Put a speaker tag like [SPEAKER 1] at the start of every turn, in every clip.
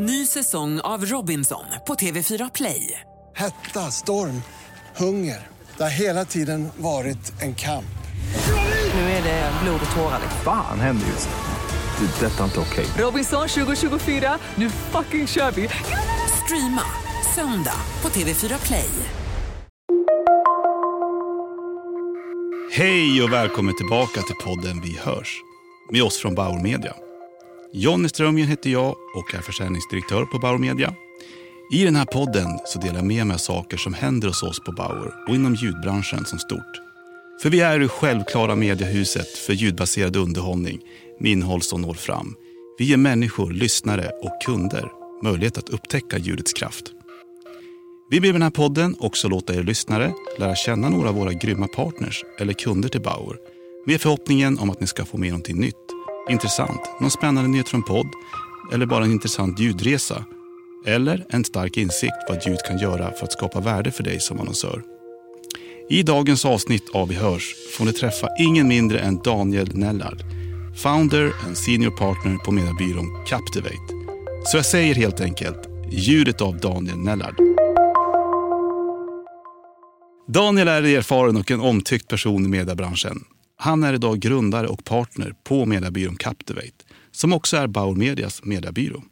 [SPEAKER 1] Ny säsong av Robinson på TV4 Play.
[SPEAKER 2] Hetta, storm, hunger. Det har hela tiden varit en kamp.
[SPEAKER 1] Nu är det blod och tårar.
[SPEAKER 3] Fan händer just nu. Det. är Detta är inte okej.
[SPEAKER 1] Robinson 2024, nu fucking kör vi! Streama söndag på TV4 Play.
[SPEAKER 4] Hej och välkommen tillbaka till podden Vi hörs med oss från Bauer Media. Jonny Strömgren heter jag och är försäljningsdirektör på Bauer Media. I den här podden så delar jag med mig av saker som händer hos oss på Bauer och inom ljudbranschen som stort. För vi är det självklara mediehuset för ljudbaserad underhållning med innehåll som når fram. Vi ger människor, lyssnare och kunder möjlighet att upptäcka ljudets kraft. Vi vill med den här podden också låta er lyssnare lära känna några av våra grymma partners eller kunder till Bauer med förhoppningen om att ni ska få med någonting nytt, intressant, någon spännande nyhet från podd eller bara en intressant ljudresa. Eller en stark insikt vad ljud kan göra för att skapa värde för dig som annonsör. I dagens avsnitt av Vi hörs får ni träffa ingen mindre än Daniel Nellard, founder and senior partner på mediebyrån Captivate. Så jag säger helt enkelt, ljudet av Daniel Nellard. Daniel är erfaren och en omtyckt person i mediebranschen. Han är idag grundare och partner på mediebyrån Captivate, som också är Bauer Medias mediebyrå.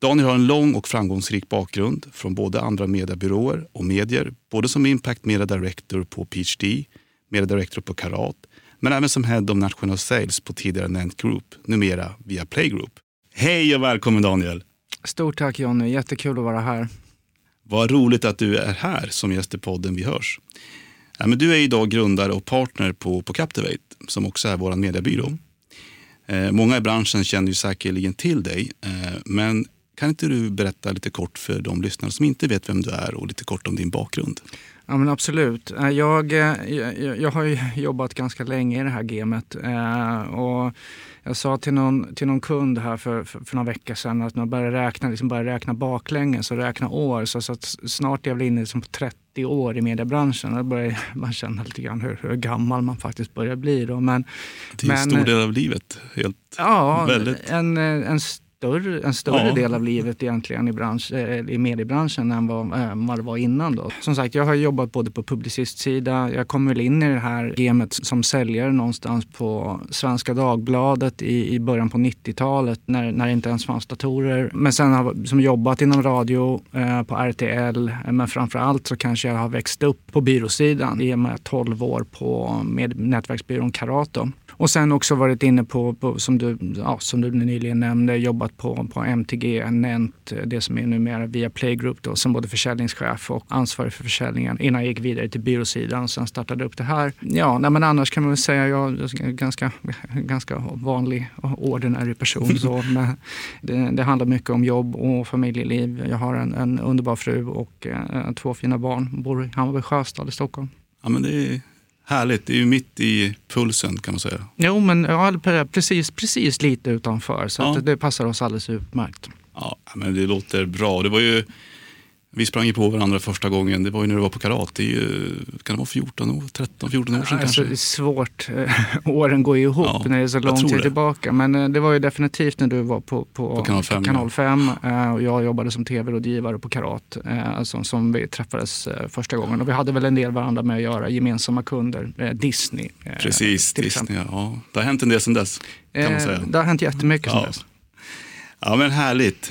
[SPEAKER 4] Daniel har en lång och framgångsrik bakgrund från både andra mediebyråer och medier, både som Impact Media Director på PhD, Media Director på Karat, men även som Head of National Sales på tidigare Nent Group, numera via Playgroup. Hej och välkommen Daniel!
[SPEAKER 5] Stort tack Jonny, jättekul att vara här.
[SPEAKER 4] Vad roligt att du är här som gäst i podden Vi hörs. Ja, men du är idag grundare och partner på, på Captivate som också är vår mediebyrå. Eh, många i branschen känner ju säkerligen till dig, eh, men kan inte du berätta lite kort för de lyssnare som inte vet vem du är och lite kort om din bakgrund?
[SPEAKER 5] Ja men absolut. Eh, Jag, eh, jag, jag har ju jobbat ganska länge i det här gamet. eh, Och jag sa till någon, till någon kund här för, för, för några veckor sedan att när jag började räkna, liksom började räkna baklänges och räkna år så, så snart är jag väl inne liksom på 30 år i mediebranschen. Då börjar man känna lite grann hur, hur gammal man faktiskt börjar bli. Då. Men,
[SPEAKER 4] Det är en
[SPEAKER 5] Men-
[SPEAKER 4] stor del av livet. Helt,
[SPEAKER 5] Ja,
[SPEAKER 4] Väldigt.
[SPEAKER 5] en, en större, en större
[SPEAKER 4] Ja.
[SPEAKER 5] del av livet egentligen i, bransch, eh, i mediebranschen än vad, eh, vad det var innan. Då. Som sagt, jag har jobbat både på publicistsida, jag kom väl in i det här gamet som säljare någonstans på Svenska Dagbladet i, i början på 90-talet när, när det inte ens fanns datorer. Men sen har jag som jobbat inom radio eh, på RTL, eh, men framför allt så kanske jag har växt upp på byråsidan i och med 12 år på med nätverksbyrån Karato. Och sen också varit inne på, på som, du, ja, som du nyligen nämnde, jobbat på, på MTG, Nent, det som är numera via Playgroup då, som både försäljningschef och ansvarig för försäljningen innan jag gick vidare till byråsidan och sen startade upp det här. Ja, nej, men annars kan man väl säga jag är ganska, ganska vanlig och ordinary person. Så, det, det handlar mycket om jobb och familjeliv. Jag har en, en underbar fru och eh, två fina barn. Bor i Hammarby Sjöstad i Stockholm.
[SPEAKER 4] ja, men det är härligt. Det är ju mitt i pulsen kan man säga.
[SPEAKER 5] Jo, men ja, precis, precis lite utanför. Så
[SPEAKER 4] Ja.
[SPEAKER 5] det passar oss alldeles utmärkt.
[SPEAKER 4] Ja, men det låter bra. Det var ju, vi sprang ju på varandra första gången. Det var ju när du var på karat. Det är ju, kan det vara 14 år, 13, 14 år sedan
[SPEAKER 5] Alltså, det
[SPEAKER 4] kanske?
[SPEAKER 5] är svårt. Eh, Åren går ju ihop
[SPEAKER 4] Ja,
[SPEAKER 5] när det är så lång tid
[SPEAKER 4] det.
[SPEAKER 5] tillbaka. Men eh, det var ju definitivt när du var på, på,
[SPEAKER 4] På Kanal 5,
[SPEAKER 5] Kanal 5 eh, och jag jobbade som tv-rådgivare på Karat eh, som, vi träffades första gången. Och vi hade väl en del varandra med att göra, gemensamma kunder. Disney
[SPEAKER 4] Precis, Disney.
[SPEAKER 5] exempel.
[SPEAKER 4] Ja. Det har hänt en del sedan dess. Kan man säga.
[SPEAKER 5] Det har hänt jättemycket sedan
[SPEAKER 4] Ja.
[SPEAKER 5] dess.
[SPEAKER 4] Ja, men härligt.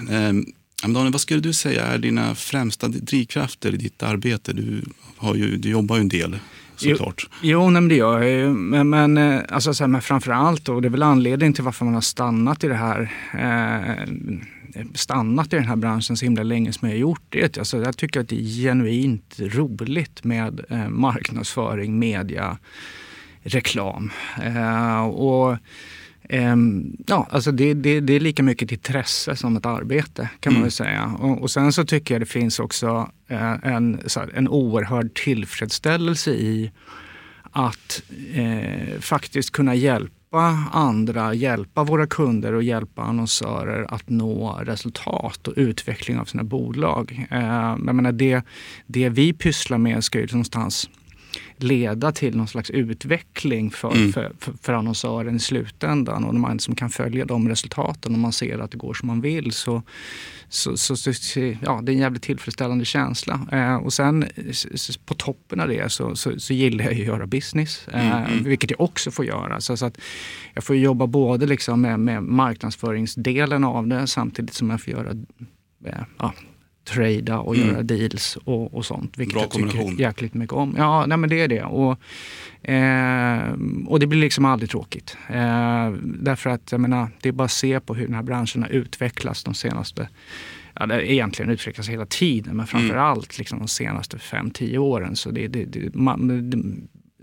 [SPEAKER 4] Daniel, vad skulle du säga är dina främsta drivkrafter i ditt arbete? Du, har ju, du jobbar ju en del såklart.
[SPEAKER 5] Jo, nej, men det gör jag ju. Men, men, eh, alltså, så här, men framför allt, och det är väl anledningen till varför man har stannat i det här eh, stannat i den här branschen så himla länge som jag har gjort det. Alltså, jag tycker att det är genuint roligt med eh, marknadsföring, media, reklam. Eh, och ja, alltså det, det, det är lika mycket ett intresse som ett arbete kan man
[SPEAKER 4] Mm.
[SPEAKER 5] väl säga. Och, och sen så tycker jag det finns också eh, en, en oerhörd tillfredsställelse i att eh, faktiskt kunna hjälpa andra, hjälpa våra kunder och hjälpa annonsörer att nå resultat och utveckling av sina bolag. Eh, jag menar det, det vi pysslar med ska ju någonstans leda till någon slags utveckling för,
[SPEAKER 4] Mm.
[SPEAKER 5] för, för, för annonsören i slutändan. Och när man som kan följa de resultaten och man ser att det går som man vill så, så, så, så ja, det är en jävligt tillfredsställande känsla. Eh, och sen på toppen av det så, så, så gillar jag ju att göra business, eh,
[SPEAKER 4] Mm, mm.
[SPEAKER 5] vilket jag också får göra. Så, så att jag får jobba både liksom med, med marknadsföringsdelen av det samtidigt som jag får göra eh, ja, trada och
[SPEAKER 4] Mm.
[SPEAKER 5] göra deals och, och sånt. Vilket
[SPEAKER 4] Bra
[SPEAKER 5] jag tycker jäkligt mycket om. Ja, nej, men det är det. Och, eh, och det blir liksom aldrig tråkigt. Eh, därför att jag menar, det är bara att se på hur den här branschen har utvecklats de senaste Ja, det egentligen utvecklats hela tiden, men framför
[SPEAKER 4] Mm.
[SPEAKER 5] allt liksom de senaste 5-10 åren. Så det, det, det, man, det,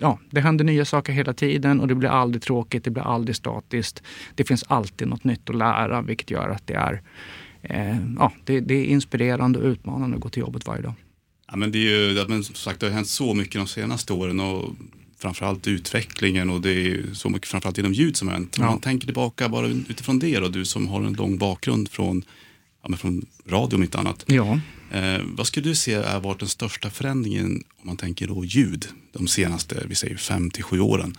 [SPEAKER 5] ja, det händer nya saker hela tiden och det blir aldrig tråkigt, det blir aldrig statiskt. Det finns alltid något nytt att lära, vilket gör att det är, ja, det, det är inspirerande och utmanande att gå till jobbet varje dag.
[SPEAKER 4] Ja, men det är ju, men som sagt, det har hänt så mycket de senaste åren och framförallt utvecklingen och det är så mycket framförallt inom ljud som har hänt. Om
[SPEAKER 5] Ja.
[SPEAKER 4] man tänker tillbaka bara utifrån det då, du som har en lång bakgrund från, ja, men från radio om inte annat.
[SPEAKER 5] Ja.
[SPEAKER 4] Eh, vad skulle du se har varit den största förändringen om man tänker då ljud de senaste, vi säger fem till sju åren?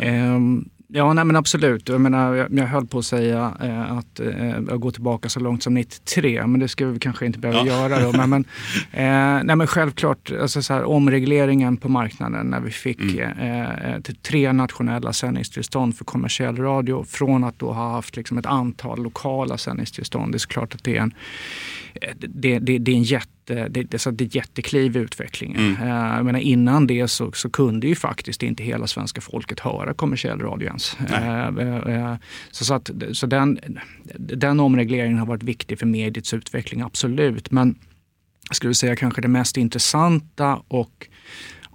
[SPEAKER 5] Ehm, ja, nej men absolut. Jag, menar, jag, jag höll på att säga eh, att eh, går tillbaka så långt som 93, men det ska vi kanske inte behöva
[SPEAKER 4] Ja.
[SPEAKER 5] göra. Då. Men, men, eh, nej, men självklart, alltså så här, omregleringen på marknaden när vi fick
[SPEAKER 4] Mm.
[SPEAKER 5] eh, eh, till tre nationella sändningstillstånd för kommersiell radio från att då ha haft liksom, ett antal lokala sändningstillstånd. Det är såklart att det är en, eh, det, det, det är en jätte det, det, så att det är ett jättekliv i utvecklingen.
[SPEAKER 4] Mm.
[SPEAKER 5] Eh, jag menar, innan det så, så kunde ju faktiskt inte hela svenska folket höra kommersiell radio ens.
[SPEAKER 4] Nej.
[SPEAKER 5] Eh, eh, så så, att, så den, den omregleringen har varit viktig för mediets utveckling, absolut. Men jag skulle säga kanske det mest intressanta och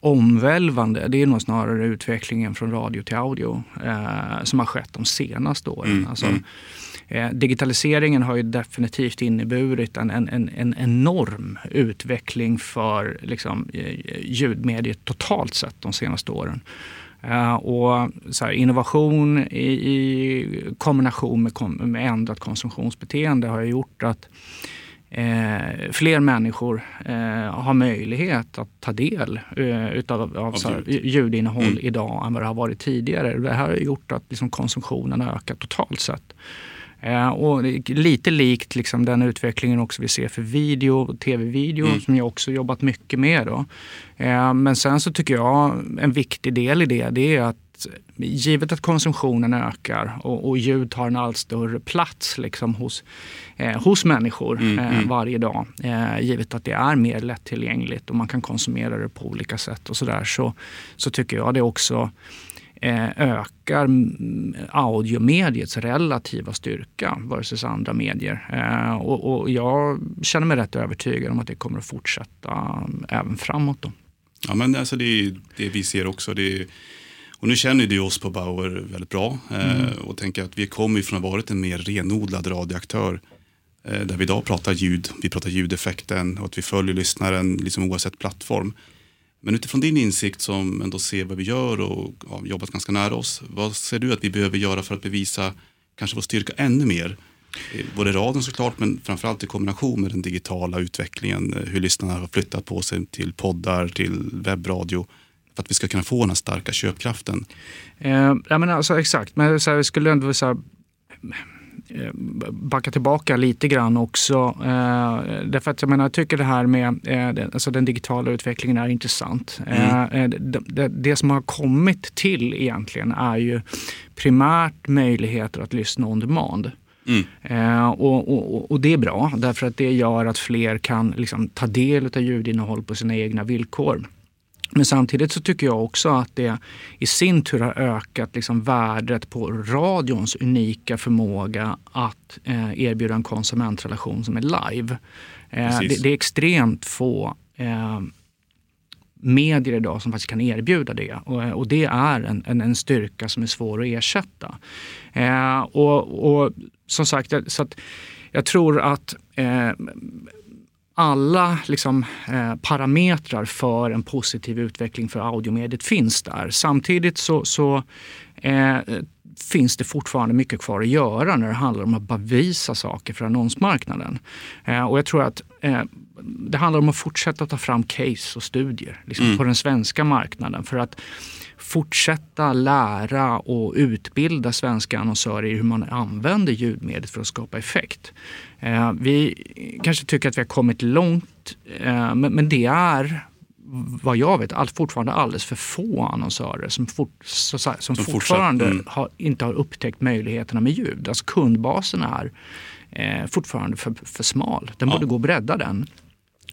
[SPEAKER 5] omvälvande, det är nog snarare utvecklingen från radio till audio eh, som har skett de senaste åren.
[SPEAKER 4] Mm,
[SPEAKER 5] Alltså,
[SPEAKER 4] mm.
[SPEAKER 5] Eh, digitaliseringen har ju definitivt inneburit en, en, en, en enorm utveckling för liksom, eh, ljudmediet totalt sett de senaste åren. Eh, och här, innovation i, i kombination med, kom, med ändrat konsumtionsbeteende har gjort att eh, fler människor eh, har möjlighet att ta del eh, utav, av, här,
[SPEAKER 4] ljud.
[SPEAKER 5] ljudinnehåll
[SPEAKER 4] Mm.
[SPEAKER 5] idag än vad det har varit tidigare. Det här har gjort att liksom, konsumtionen har ökat totalt sett. Eh, och lite likt liksom den utvecklingen också vi ser för video och tv-video
[SPEAKER 4] Mm.
[SPEAKER 5] som jag också jobbat mycket med. Då. Eh, men sen så tycker jag en viktig del i det, det är att givet att konsumtionen ökar och, och ljud tar en allt större plats liksom hos, eh, hos människor
[SPEAKER 4] Mm,
[SPEAKER 5] eh,
[SPEAKER 4] mm.
[SPEAKER 5] varje dag. Eh, givet att det är mer lättillgängligt och man kan konsumera det på olika sätt och sådär så, så tycker jag det också ökar mm, audiomediets relativa styrka versus andra medier. Eh, och, och jag känner mig rätt övertygad om att det kommer att fortsätta mm, även framåt. Då.
[SPEAKER 4] Ja, men alltså det är det vi ser också. Det är, och nu känner du oss på Bauer väldigt bra eh, och tänker att vi kommer ifrån att ha varit en mer renodlad radioaktör eh, där vi idag pratar ljud, vi pratar ljudeffekten och att vi följer lyssnaren liksom oavsett plattform. Men utifrån din insikt som ändå ser vad vi gör och har jobbat ganska nära oss, vad ser du att vi behöver göra för att bevisa kanske vår styrka ännu mer? Eh, både radion såklart, men framförallt i kombination med den digitala utvecklingen, eh, hur lyssnarna har flyttat på sig till poddar, till webbradio, för att vi ska kunna få den här starka köpkraften.
[SPEAKER 5] Eh, ja, men alltså, exakt, men så här, jag skulle ändå så här, backa tillbaka lite grann också. Eh, därför att jag, menar, jag tycker det här med eh, den, alltså den digitala utvecklingen är intressant. Eh, eh, det, det, det som har kommit till egentligen är ju primärt möjligheter att lyssna on demand.
[SPEAKER 4] Mm.
[SPEAKER 5] Eh, och, och, och det är bra därför att det gör att fler kan liksom, ta del av ljudinnehåll på sina egna villkor. Men samtidigt så tycker jag också att det i sin tur har ökat liksom värdet på radions unika förmåga att eh, erbjuda en konsumentrelation som är live. Eh, det, det är extremt få eh, medier idag som faktiskt kan erbjuda det. Och, och det är en, en, en styrka som är svår att ersätta. Eh, och, och som sagt, så att jag tror att eh, alla liksom, eh, parametrar för en positiv utveckling för audiomediet finns där. Samtidigt så, så eh, finns det fortfarande mycket kvar att göra när det handlar om att bevisa saker för annonsmarknaden. Eh, och jag tror att eh, det handlar om att fortsätta ta fram case och studier liksom, mm. på den svenska marknaden för att fortsätta lära och utbilda svenska annonsörer i hur man använder ljudmediet för att skapa effekt. Eh, vi kanske tycker att vi har kommit långt, eh, men, det är vad jag vet all, fortfarande alldeles för få annonsörer som, fort, som, som fortfarande mm. har, inte har upptäckt möjligheterna med ljud. Alltså kundbasen är eh, fortfarande för, för smal. Den ja. borde gå att bredda den.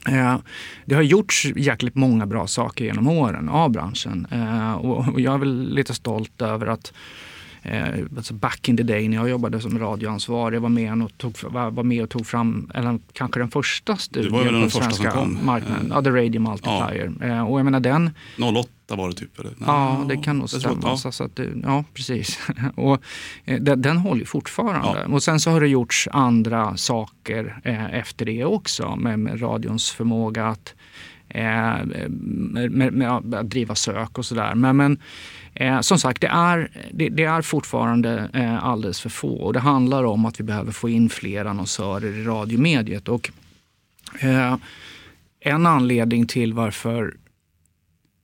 [SPEAKER 5] Eh, det har gjorts jäkligt många bra saker genom åren av branschen eh, och jag är väl lite stolt över att eh, alltså back in the day när jag jobbade som radioansvarig var med och tog, var, var med och tog fram eller, kanske den första studien på den svenska marknaden. Ja, The Radio Multiplier. Ja. och jag menar den...
[SPEAKER 4] 08 var det typ? Eller?
[SPEAKER 5] Ja, det kan nog stämma. Ja. Så, att, ja, precis. och, den, den håller fortfarande. Ja. Och sen så har det gjorts andra saker eh, efter det också med, med radions förmåga att eh, med, med, med, att driva sök och sådär. Men, men Eh, som sagt, det är, det, det är fortfarande eh, alldeles för få och det handlar om att vi behöver få in fler annonsörer i radiomediet. Och, eh, en anledning till varför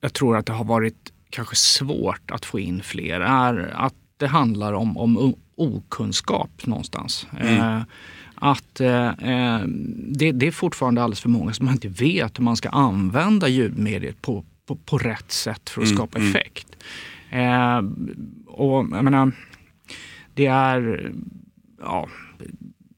[SPEAKER 5] jag tror att det har varit kanske svårt att få in fler är att det handlar om, om okunskap någonstans. Mm. Eh, att eh, eh, det, det, är fortfarande alldeles för många som inte vet hur man ska använda ljudmediet på, på, på rätt sätt för att mm, skapa mm. effekt. Eh, och jag menar, det är, ja,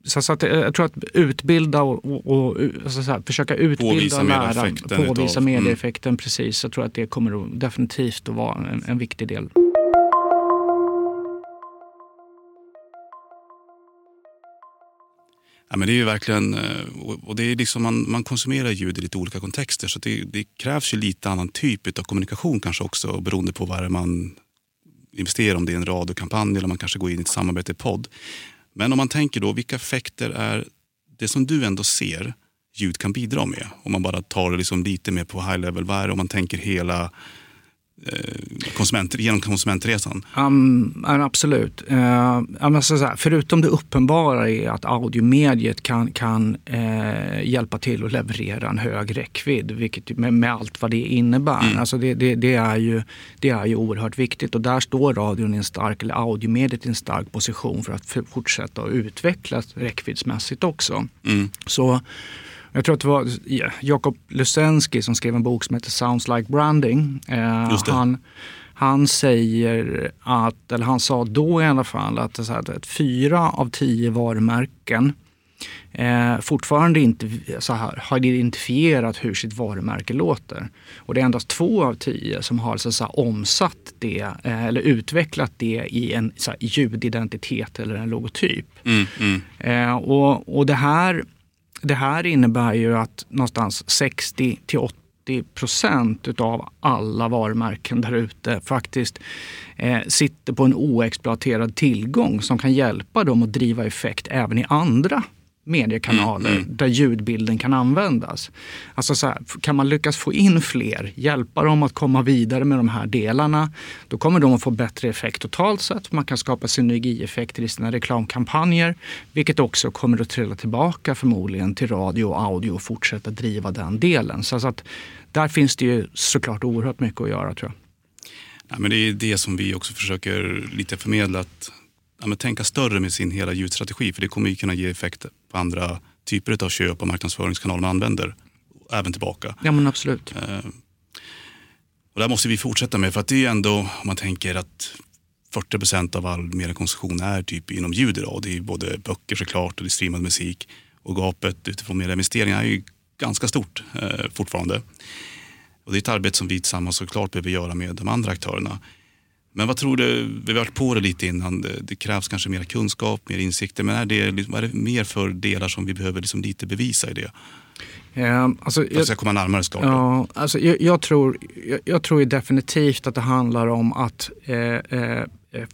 [SPEAKER 5] så, så att, jag tror att utbilda och, och, och alltså så här, försöka utbilda påvisa och lära, påvisa mm. medieeffekten, mm. precis. Jag tror att det kommer att, definitivt att vara en, en viktig del.
[SPEAKER 4] Ja, men det är ju verkligen, eh, och det är liksom man, man konsumerar ljud i lite olika kontexter så det, det krävs ju lite annan typ av kommunikation kanske också beroende på vad man investerar, om det är en radiokampanj eller man kanske går in i ett samarbete i podd. Men om man tänker då, vilka effekter är det som du ändå ser ljud kan bidra med? Om man bara tar det liksom lite mer på high level, vad är det om man tänker hela Eh, konsument, genom konsumentresan?
[SPEAKER 5] Um, absolut. Uh, alltså så här, förutom det uppenbara är att audiomediet kan, kan uh, hjälpa till att leverera en hög räckvidd vilket, med, med allt vad det innebär. Mm. Alltså det, det, det, är ju, det är ju oerhört viktigt och där står radion i en stark, eller audiomediet i en stark position för att fortsätta att utvecklas räckviddsmässigt också. Mm. Så jag tror att det var Jakob Lusensky som skrev en bok som heter Sounds like branding. Eh, han, han säger att, eller han sa då i alla fall, att, så här, att fyra av tio varumärken eh, fortfarande inte så här, har identifierat hur sitt varumärke låter. Och det är endast två av tio som har så här, omsatt det eh, eller utvecklat det i en så här, ljudidentitet eller en logotyp. Mm, mm. Eh, och, och det här det här innebär ju att någonstans 60 till 80 procent utav alla varumärken där ute faktiskt eh, sitter på en oexploaterad tillgång som kan hjälpa dem att driva effekt även i andra mediekanaler mm, mm. där ljudbilden kan användas. Alltså så här, kan man lyckas få in fler, hjälpa dem att komma vidare med de här delarna, då kommer de att få bättre effekt totalt sett. Man kan skapa synergieffekter i sina reklamkampanjer, vilket också kommer att trilla tillbaka förmodligen till radio och audio och fortsätta driva den delen. Så att där finns det ju såklart oerhört mycket att göra tror jag.
[SPEAKER 4] Ja, men det är det som vi också försöker lite förmedla. Att ja, tänka större med sin hela ljudstrategi för det kommer ju kunna ge effekt på andra typer av köp och marknadsföringskanaler man använder. Även tillbaka.
[SPEAKER 5] Ja men absolut. Eh,
[SPEAKER 4] och där måste vi fortsätta med för att det är ändå, om man tänker att 40 procent av all mediekonsumtion är typ inom ljud idag. Det är både böcker såklart och det är streamad musik. Och gapet utifrån medieinvesteringar är ju ganska stort eh, fortfarande. Och det är ett arbete som vi tillsammans såklart behöver göra med de andra aktörerna. Men vad tror du, vi har varit på det lite innan, det, det krävs kanske mer kunskap, mer insikter. Men är det, vad är det mer för delar som vi behöver liksom lite bevisa i det?
[SPEAKER 5] Ja, alltså, jag,
[SPEAKER 4] jag ska komma närmare såklart.
[SPEAKER 5] Ja, alltså, jag, jag, tror, jag, jag, tror definitivt att det handlar om att eh, eh,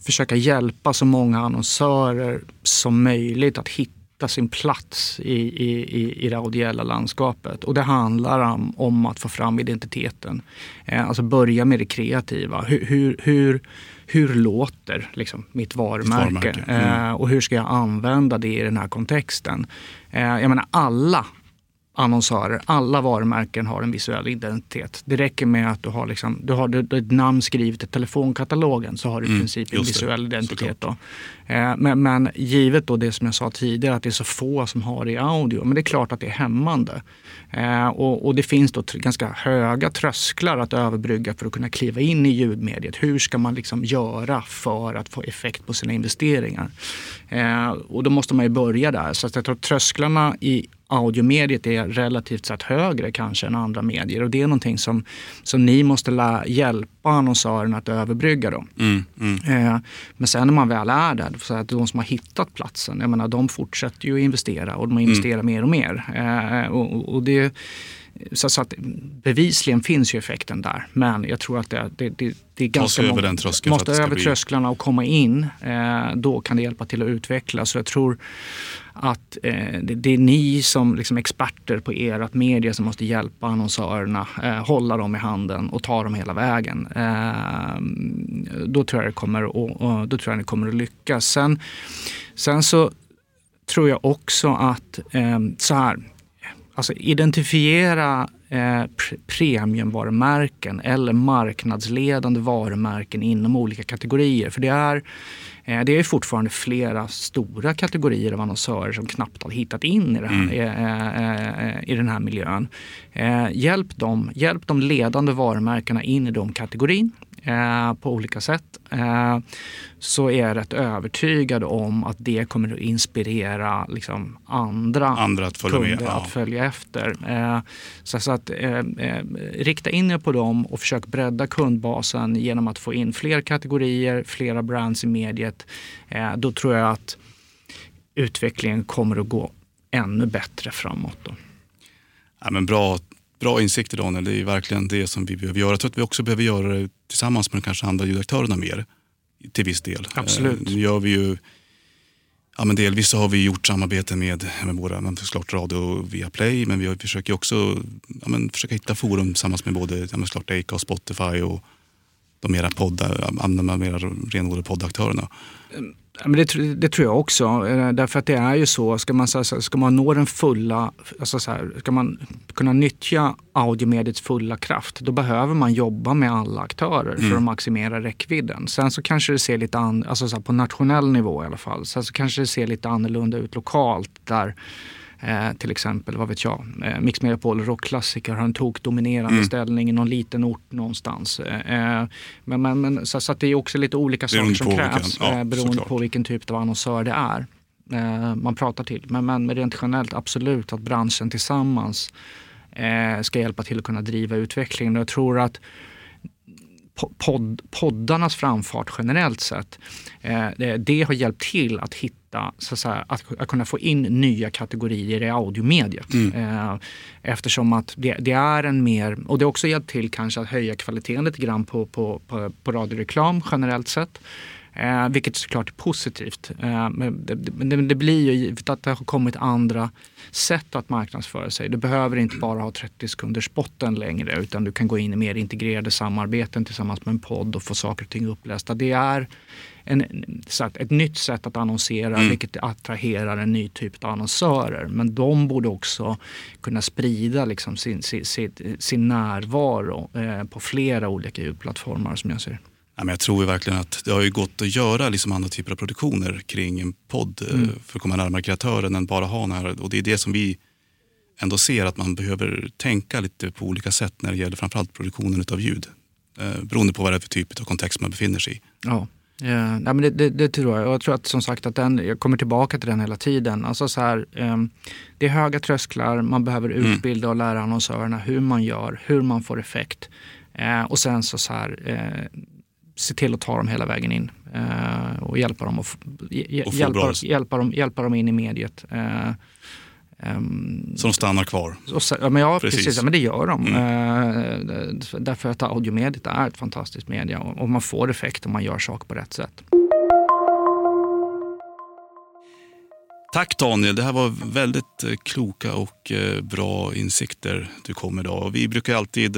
[SPEAKER 5] försöka hjälpa så många annonsörer som möjligt att hitta hitta sin plats i, i, i det audiella landskapet. Och det handlar om, om att få fram identiteten. Eh, alltså börja med det kreativa. Hur, hur, hur, hur låter liksom, mitt varumärke?
[SPEAKER 4] varumärke. Mm.
[SPEAKER 5] Eh, och hur ska jag använda det i den här kontexten? Eh, jag menar alla annonsörer, alla varumärken har en visuell identitet. Det räcker med att du har, liksom, du har ett namn skrivet i telefonkatalogen så har du i
[SPEAKER 4] Mm,
[SPEAKER 5] princip en
[SPEAKER 4] just det.
[SPEAKER 5] visuell identitet. Då. Eh, men, men givet då det som jag sa tidigare att det är så få som har det i audio, men det är klart att det är hämmande. Eh, och, och det finns då ganska höga trösklar att överbrygga för att kunna kliva in i ljudmediet. Hur ska man liksom göra för att få effekt på sina investeringar? Eh, och då måste man ju börja där. Så att jag tror att trösklarna i audiomediet är relativt sett högre kanske än andra medier. Och det är någonting som, som ni måste lä- hjälpa annonsörerna att överbrygga. Då.
[SPEAKER 4] Mm, mm.
[SPEAKER 5] Eh, men sen när man väl är där, så att de som har hittat platsen, jag menar, de fortsätter ju investera och de investerar mer och mer. Eh, och, och- och det, så, så att bevisligen finns ju effekten där. Men jag tror att det, det, det, det är ganska
[SPEAKER 4] över
[SPEAKER 5] många-
[SPEAKER 4] den tröskeln
[SPEAKER 5] Måste över
[SPEAKER 4] bli-
[SPEAKER 5] trösklarna och komma in. Eh, då kan det hjälpa till att utveckla. Så jag tror att eh, det, det är ni som liksom experter på ert media som måste hjälpa annonsörerna, eh, hålla dem i handen och ta dem hela vägen. Eh, då, tror jag det kommer att, och då tror jag det kommer att lyckas. Sen, sen så tror jag också att eh, så här, alltså identifiera eh, pr- premiumvarumärken eller marknadsledande varumärken inom olika kategorier. För det är, eh, det är fortfarande flera stora kategorier av annonsörer som knappt har hittat in i, det här, eh, eh, i den här miljön. Eh, hjälp, dem, hjälp de ledande varumärkena in i de kategorin eh, på olika sätt. Eh, så är jag rätt övertygad om att det kommer att inspirera liksom, andra,
[SPEAKER 4] Andra att följa med,
[SPEAKER 5] kunder
[SPEAKER 4] ja.
[SPEAKER 5] att följa efter. Eh, så, så att rikta in er på dem och försök bredda kundbasen genom att få in fler kategorier, flera brands i mediet. Då tror jag att utvecklingen kommer att gå ännu bättre framåt. Då.
[SPEAKER 4] Ja, men bra, bra insikter Daniel, det är verkligen det som vi behöver göra. Jag tror att vi också behöver göra det tillsammans med de kanske andra ljudaktörerna mer. Till viss del.
[SPEAKER 5] Absolut.
[SPEAKER 4] Eh, Nu gör vi ju, ja men delvis så har vi gjort samarbete med, med våra, men såklart radio via Play, men vi försöker också ja, men försöka hitta forum tillsammans med både ja, men såklart Acast och Spotify och de mera använda mera renodlade poddaktörerna.
[SPEAKER 5] Men det, det tror jag också. Eh, Därför att det är ju så, ska man, ska man nå den fulla, alltså så här, ska man kunna nyttja audiomediets fulla kraft, då behöver man jobba med alla aktörer för att maximera räckvidden. Sen så kanske det ser lite an, alltså så här, på nationell nivå i alla fall, sen så kanske det ser lite annorlunda ut lokalt där Eh, till exempel, vad vet jag, eh, Mix Megapol rockklassiker har en tokdominerande ställning i någon liten ort någonstans. Eh, men, men, men, så, så att det är också lite olika saker som krävs
[SPEAKER 4] vilken- ja,
[SPEAKER 5] eh, beroende
[SPEAKER 4] såklart.
[SPEAKER 5] på vilken typ av annonsör det är eh, man pratar till. Men, men rent generellt absolut att branschen tillsammans eh, ska hjälpa till att kunna driva utvecklingen. Jag tror att po- podd, poddarnas framfart generellt sett, eh, det, det har hjälpt till att hitta, så att, säga, att, att kunna få in nya kategorier i audiomediet. Eh, eftersom att det, det är en mer, och det har också hjälpt till kanske att höja kvaliteten lite grann på, på, på, på radioreklam generellt sett. Eh, vilket såklart är positivt. Eh, men det, det, det blir ju givet att det har kommit andra sätt att marknadsföra sig. Du behöver inte bara ha 30 sekunders spotten längre utan du kan gå in i mer integrerade samarbeten tillsammans med en podd och få saker och ting upplästa. Det är en, ett nytt sätt att annonsera vilket attraherar en ny typ av annonsörer. Men de borde också kunna sprida liksom sin, sin, sin, närvaro eh, på flera olika ljudplattformar som jag ser.
[SPEAKER 4] Ja, men jag tror verkligen att det har ju gått att göra liksom andra typer av produktioner kring en podd eh, för att komma närmare kreatören än bara ha den här. Och det är det som vi ändå ser att man behöver tänka lite på olika sätt när det gäller framförallt produktionen av ljud. Eh, beroende på vad det är för typ av kontext man befinner sig i.
[SPEAKER 5] Ja. Ja, nej, men det, det, det tror jag. Och jag tror att som sagt att den, jag kommer tillbaka till den hela tiden. Alltså så här, ehm, det är höga trösklar, man behöver utbilda och lära annonsörerna hur man gör, hur man får effekt. Eh, och sen så, så här, eh, se till att ta dem hela vägen in eh, och hjälpa dem,
[SPEAKER 4] Och få
[SPEAKER 5] hjälpa, hjälpa, dem, hjälpa dem in i mediet. Ehm,
[SPEAKER 4] Så de stannar kvar.
[SPEAKER 5] så, ja, men ja,
[SPEAKER 4] Precis.
[SPEAKER 5] precis. Ja, men det gör de. Eh, därför att audiomediet är ett fantastiskt media och, och man får effekt om man gör saker på rätt sätt.
[SPEAKER 4] Tack Daniel, det här var väldigt eh, kloka och eh, bra insikter du kom med idag. Vi brukar alltid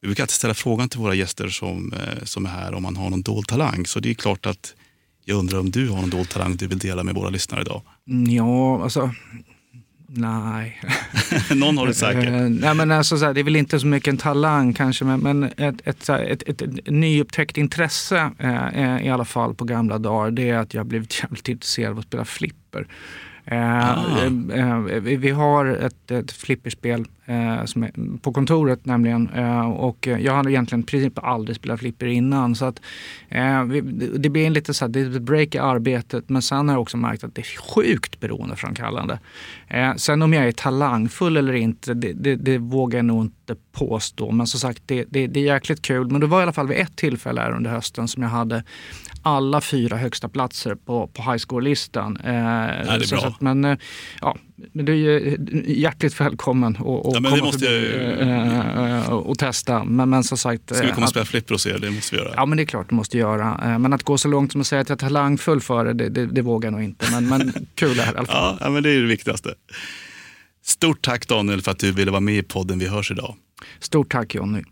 [SPEAKER 4] vi brukar alltid ställa frågan till våra gäster som, som är här om man har någon dold talang. Så det är klart att jag undrar om du har någon dold talang du vill dela med våra lyssnare idag?
[SPEAKER 5] Mm, ja, alltså Nej.
[SPEAKER 4] Någon har det säkert.
[SPEAKER 5] Nej, men alltså, så här, det är väl inte så mycket en talang kanske, men, men ett, ett, ett, ett, nyupptäckt intresse eh, i alla fall på gamla dagar, det är att jag blivit jävligt intresserad av att spela flipper. Eh, ah. Eh, vi har ett, ett flipperspel eh, på kontoret nämligen. Eh, och jag hade egentligen i princip aldrig spelat flipper innan. Så att, eh, det blir en lite så här, det är ett break i arbetet men sen har jag också märkt att det är sjukt beroendeframkallande. Eh, sen om jag är talangfull eller inte, det, det, det vågar jag nog inte påstå. Men som sagt, det, det, det, är jäkligt kul. Men det var i alla fall vid ett tillfälle här under hösten som jag hade alla fyra högsta platser på, på high score-listan.
[SPEAKER 4] Eh, ja, det är bra. Att,
[SPEAKER 5] men, eh, ja, du är hjärtligt välkommen och, och
[SPEAKER 4] ja, komma förbi jag...
[SPEAKER 5] äh, äh, och testa. Men, men som sagt,
[SPEAKER 4] Ska vi komma och spela flipper och se? Det måste vi göra.
[SPEAKER 5] Ja, men det är klart du måste göra. Men att gå så långt som att säga att jag är talangfull för det, det, det, det vågar jag nog inte. Men, men kul är det i alla
[SPEAKER 4] fall. Ja, men det är det viktigaste. Stort tack Daniel för att du ville vara med i podden Vi hörs idag.
[SPEAKER 5] Stort tack Jonny.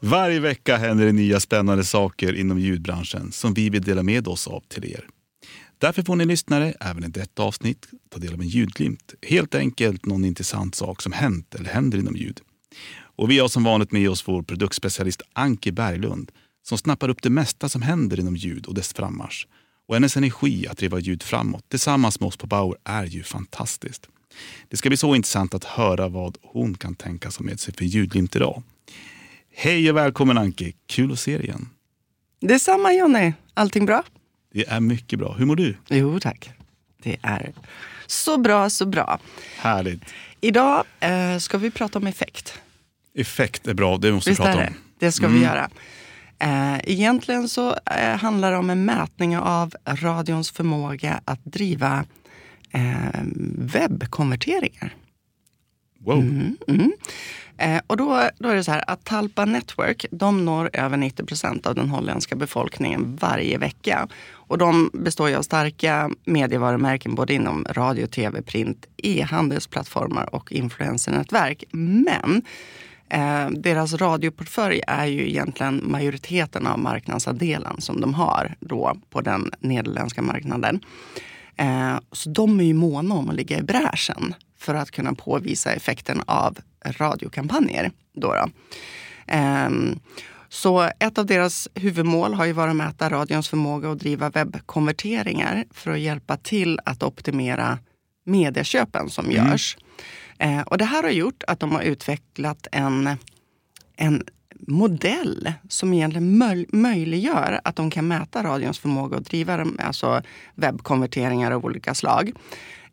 [SPEAKER 4] Varje vecka händer det nya spännande saker inom ljudbranschen som vi vill dela med oss av till er. Därför får ni lyssnare även i detta avsnitt ta del av en ljudglimt. Helt enkelt någon intressant sak som hänt eller händer inom ljud. Och vi har som vanligt med oss vår produktspecialist Anki Berglund som snappar upp det mesta som händer inom ljud och dess frammarsch. Och hennes energi att driva ljud framåt tillsammans med oss på Bauer är ju fantastiskt. Det ska bli så intressant att höra vad hon kan tänka sig med sig för ljudglimt idag. Hej och välkommen Anki, kul att se dig igen.
[SPEAKER 6] Detsamma Jonny, allting bra?
[SPEAKER 4] Det är mycket bra. Hur mår du?
[SPEAKER 6] Jo tack, det är så bra, så bra.
[SPEAKER 4] Härligt.
[SPEAKER 6] Idag eh, ska vi prata om effekt.
[SPEAKER 4] Effekt är bra, det måste vi prata om.
[SPEAKER 6] Det ska mm. vi göra. Eh, egentligen så eh, handlar det om en mätning av radions förmåga att driva eh, webbkonverteringar.
[SPEAKER 4] Wow. Mm,
[SPEAKER 6] mm. Eh, och då, då är det så här att Talpa Network, de når över 90 procent av den holländska befolkningen varje vecka. Och de består ju av starka medievarumärken både inom radio, tv, print, e-handelsplattformar och influencernätverk. Men eh, deras radioportfölj är ju egentligen majoriteten av marknadsandelen som de har då på den nederländska marknaden. Eh, så de är ju måna om att ligga i bräschen för att kunna påvisa effekten av radiokampanjer. Då, då. Um, så ett av deras huvudmål har ju varit att mäta radions förmåga att driva webbkonverteringar för att hjälpa till att optimera medieköpen som mm. görs. Eh, och det här har gjort att de har utvecklat en, en modell som egentligen möj möjliggör att de kan mäta radions förmåga att driva alltså webbkonverteringar av olika slag.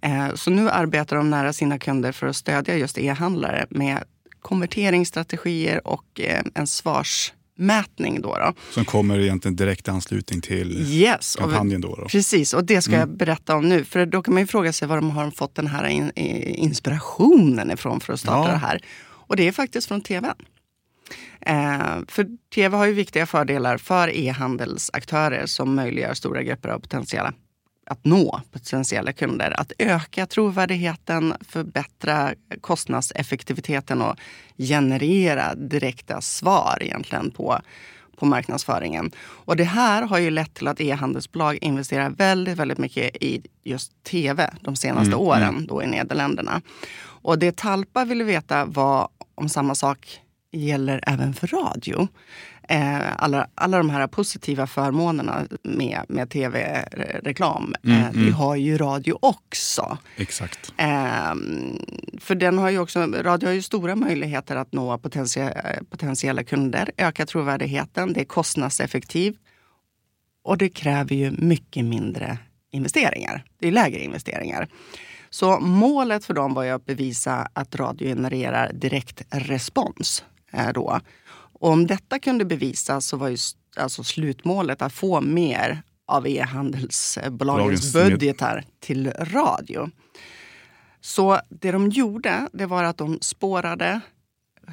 [SPEAKER 6] Eh, så nu arbetar de nära sina kunder för att stödja just e-handlare med konverteringsstrategier och eh, en svarsmätning. Då, då.
[SPEAKER 4] Som kommer egentligen direkt i anslutning till yes, kampanjen? Då, då,
[SPEAKER 6] Precis, och det ska mm. jag berätta om nu. För då kan man ju fråga sig var de har fått den här in, inspirationen ifrån för att starta ja. det här. Och det är faktiskt från tvn. Eh, för tv har ju viktiga fördelar för e-handelsaktörer som möjliggör stora grupper av potentiella att nå potentiella kunder. Att öka trovärdigheten, förbättra kostnadseffektiviteten och generera direkta svar egentligen på, på marknadsföringen. Och det här har ju lett till att e-handelsbolag investerar väldigt, väldigt mycket i just tv de senaste mm, åren mm. då i Nederländerna. Och det Talpa ville veta var om samma sak gäller även för radio. Eh, alla, alla de här positiva förmånerna med, med tv-reklam. Mm, eh, mm. Vi har ju radio också.
[SPEAKER 4] Exakt.
[SPEAKER 6] Eh, för den har ju också, radio har ju stora möjligheter att nå potentiella kunder, öka trovärdigheten, det är kostnadseffektivt och det kräver ju mycket mindre investeringar. Det är lägre investeringar. Så målet för dem var ju att bevisa att radio genererar direkt respons. Eh, då. Och om detta kunde bevisas så var ju alltså slutmålet att få mer av e-handelsbolagens budgetar till radio. Så det de gjorde, det var att de spårade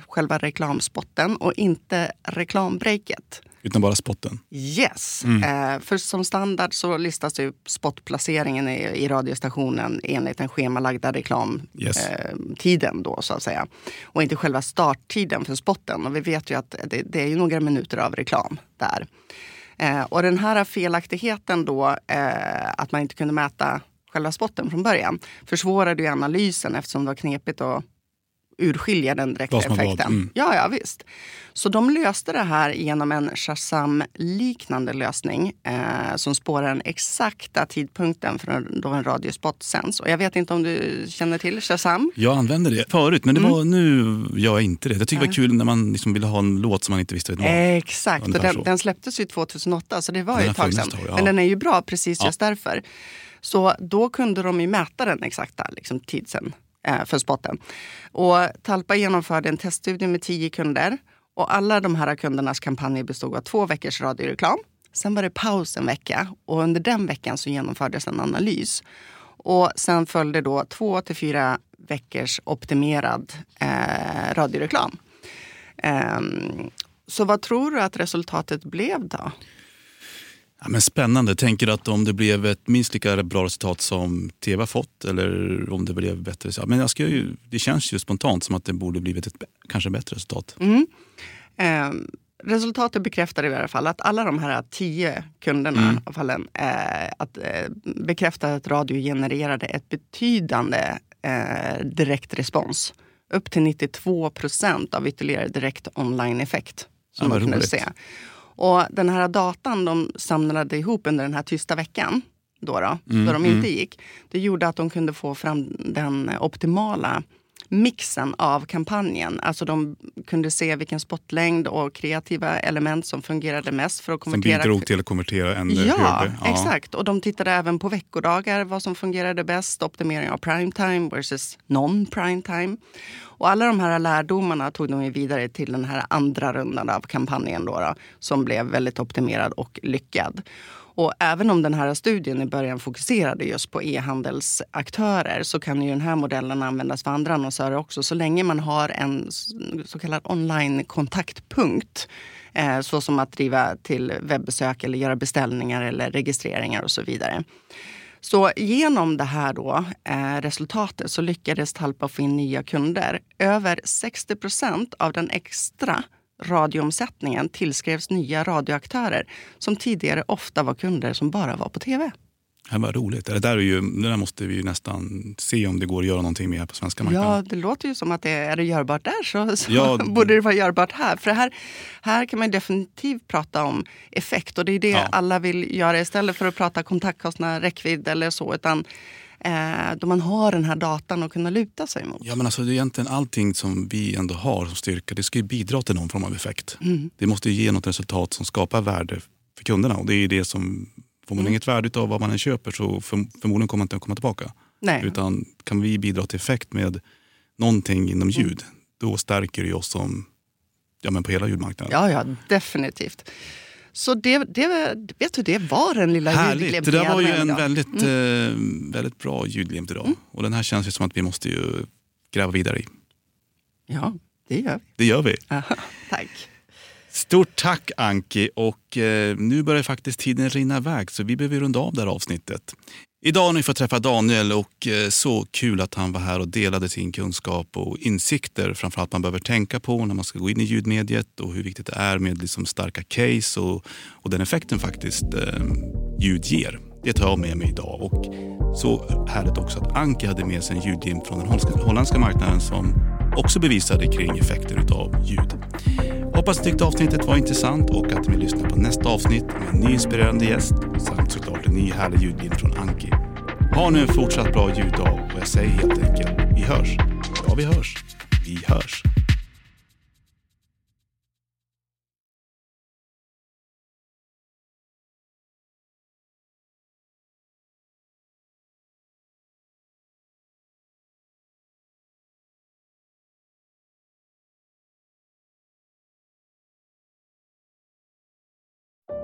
[SPEAKER 6] själva reklamspotten och inte reklambreaket.
[SPEAKER 4] Utan bara spotten?
[SPEAKER 6] Yes.
[SPEAKER 4] Mm.
[SPEAKER 6] Eh, för som standard så listas ju spotplaceringen i, i radiostationen enligt den schemalagda reklamtiden
[SPEAKER 4] Yes.
[SPEAKER 6] eh, då så att säga. Och inte själva starttiden för spotten. Och vi vet ju att det, det är ju några minuter av reklam där. Eh, och den här felaktigheten då, eh, att man inte kunde mäta själva spotten från början, försvårade ju analysen eftersom det var knepigt att urskilja den direkta effekten.
[SPEAKER 4] mm.
[SPEAKER 6] Ja, ja, visst. Så de löste det här genom en Shazam-liknande lösning eh, som spårar den exakta tidpunkten för då en radiospot sänds. Och jag vet inte om du känner till Shazam?
[SPEAKER 4] Jag använde det förut, men det var, nu gör jag inte det. Jag tycker det var kul när man liksom ville ha en låt som man inte visste vad det var.
[SPEAKER 6] Exakt, och den, den släpptes ju 2008 så det var
[SPEAKER 4] Den
[SPEAKER 6] ju ett tag sedan.
[SPEAKER 4] ja.
[SPEAKER 6] Men den är ju bra precis
[SPEAKER 4] Ja.
[SPEAKER 6] just därför. Så då kunde de ju mäta den exakta liksom, tidsen Eh, för spotten. Och Talpa genomförde en teststudie med tio kunder. Och alla de här kundernas kampanjer bestod av två veckors radioreklam. Sen var det paus en vecka och under den veckan så genomfördes en analys. Och sen följde då två till fyra veckors optimerad eh, radioreklam. Eh, så vad tror du att resultatet blev då?
[SPEAKER 4] Ja, men spännande. Tänker du att om det blev ett minst lika bra resultat som tv har fått eller om det blev bättre? Ja, men jag ska ju, det känns ju spontant som att det borde blivit ett kanske bättre resultat.
[SPEAKER 6] Mm. Ehm, resultatet bekräftade i alla fall att alla de här tio kunderna
[SPEAKER 4] Mm.
[SPEAKER 6] av fallen, eh, att, eh, bekräftade att radio genererade ett betydande eh, direkt respons. Upp till 92 procent av ytterligare direkt online-effekt. Som
[SPEAKER 4] Ja,
[SPEAKER 6] man kunde
[SPEAKER 4] roligt.
[SPEAKER 6] se. Och den här datan de samlade ihop under den här tysta veckan, då, då,
[SPEAKER 4] Mm,
[SPEAKER 6] då de inte gick, det gjorde att de kunde få fram den optimala mixen av kampanjen. Alltså de kunde se vilken spotlängd och kreativa element som fungerade mest för att
[SPEAKER 4] Som
[SPEAKER 6] konvertera.
[SPEAKER 4] bidrog till att konvertera än
[SPEAKER 6] Ja,
[SPEAKER 4] högre.
[SPEAKER 6] exakt. Och de tittade även på veckodagar, vad som fungerade bäst, optimering av primetime versus non-primetime. Och alla de här lärdomarna tog de vidare till den här andra rundan av kampanjen då, då, som blev väldigt optimerad och lyckad. Och även om den här studien i början fokuserade just på e-handelsaktörer så kan ju den här modellen användas för andra annonsörer också så länge man har en så kallad online-kontaktpunkt. Eh, så som att driva till webbesök eller göra beställningar eller registreringar och så vidare. Så genom det här då, eh, resultatet så lyckades Talpa få in nya kunder. Över 60 procent av den extra radioomsättningen tillskrevs nya radioaktörer som tidigare ofta var kunder som bara var på tv.
[SPEAKER 4] Det var roligt. Det där, är ju, det där måste vi ju nästan se om det går att göra någonting med på svenska marknaden.
[SPEAKER 6] Ja, det låter ju som att det är det görbart där så, så
[SPEAKER 4] Ja,
[SPEAKER 6] borde det vara görbart här. För här, här kan man definitivt prata om effekt och det är det
[SPEAKER 4] Ja.
[SPEAKER 6] alla vill göra istället för att prata kontaktkostnad, räckvidd eller så. Utan eh, då man har den här datan att kunna luta sig mot.
[SPEAKER 4] Ja, men alltså, det är egentligen allting som vi ändå har som styrka, det ska ju bidra till någon form av effekt.
[SPEAKER 6] Mm.
[SPEAKER 4] Det måste ju ge något resultat som skapar värde för kunderna. Och det är det som, får man
[SPEAKER 6] Mm.
[SPEAKER 4] inget värde av vad man än köper så för, förmodligen kommer man inte att komma tillbaka.
[SPEAKER 6] Nej.
[SPEAKER 4] Utan kan vi bidra till effekt med någonting inom
[SPEAKER 6] Mm.
[SPEAKER 4] ljud, då stärker det oss som, ja, men på hela ljudmarknaden.
[SPEAKER 6] Ja, ja, definitivt. Så det, det, vet du, det var den lilla
[SPEAKER 4] Härligt! Det där var ju en
[SPEAKER 6] idag.
[SPEAKER 4] väldigt,
[SPEAKER 6] Mm.
[SPEAKER 4] eh, väldigt bra ljudglimt idag. Och den här känns ju som att vi måste ju gräva vidare i.
[SPEAKER 6] Ja, det gör vi.
[SPEAKER 4] Det gör vi.
[SPEAKER 6] Aha, tack.
[SPEAKER 4] Stort tack Anki och eh, nu börjar faktiskt tiden rinna iväg så vi behöver runda av det här avsnittet. Idag har ni fått träffa Daniel och eh, så kul att han var här och delade sin kunskap och insikter framförallt man behöver tänka på när man ska gå in i ljudmediet och hur viktigt det är med liksom starka case och, och den effekten faktiskt eh, ljud ger. Det tar jag med mig idag och så härligt också att Anki hade med sig en ljudglimt från den holländska- holländska marknaden som också bevisade kring effekter utav ljud. Hoppas ni tyckte avsnittet var intressant och att ni vill lyssna på nästa avsnitt med en ny inspirerande gäst samt såklart en ny härlig ljudbild från Anki. Ha nu en fortsatt bra ljuddag och jag säger helt enkelt, vi hörs. Ja, vi hörs. Vi hörs.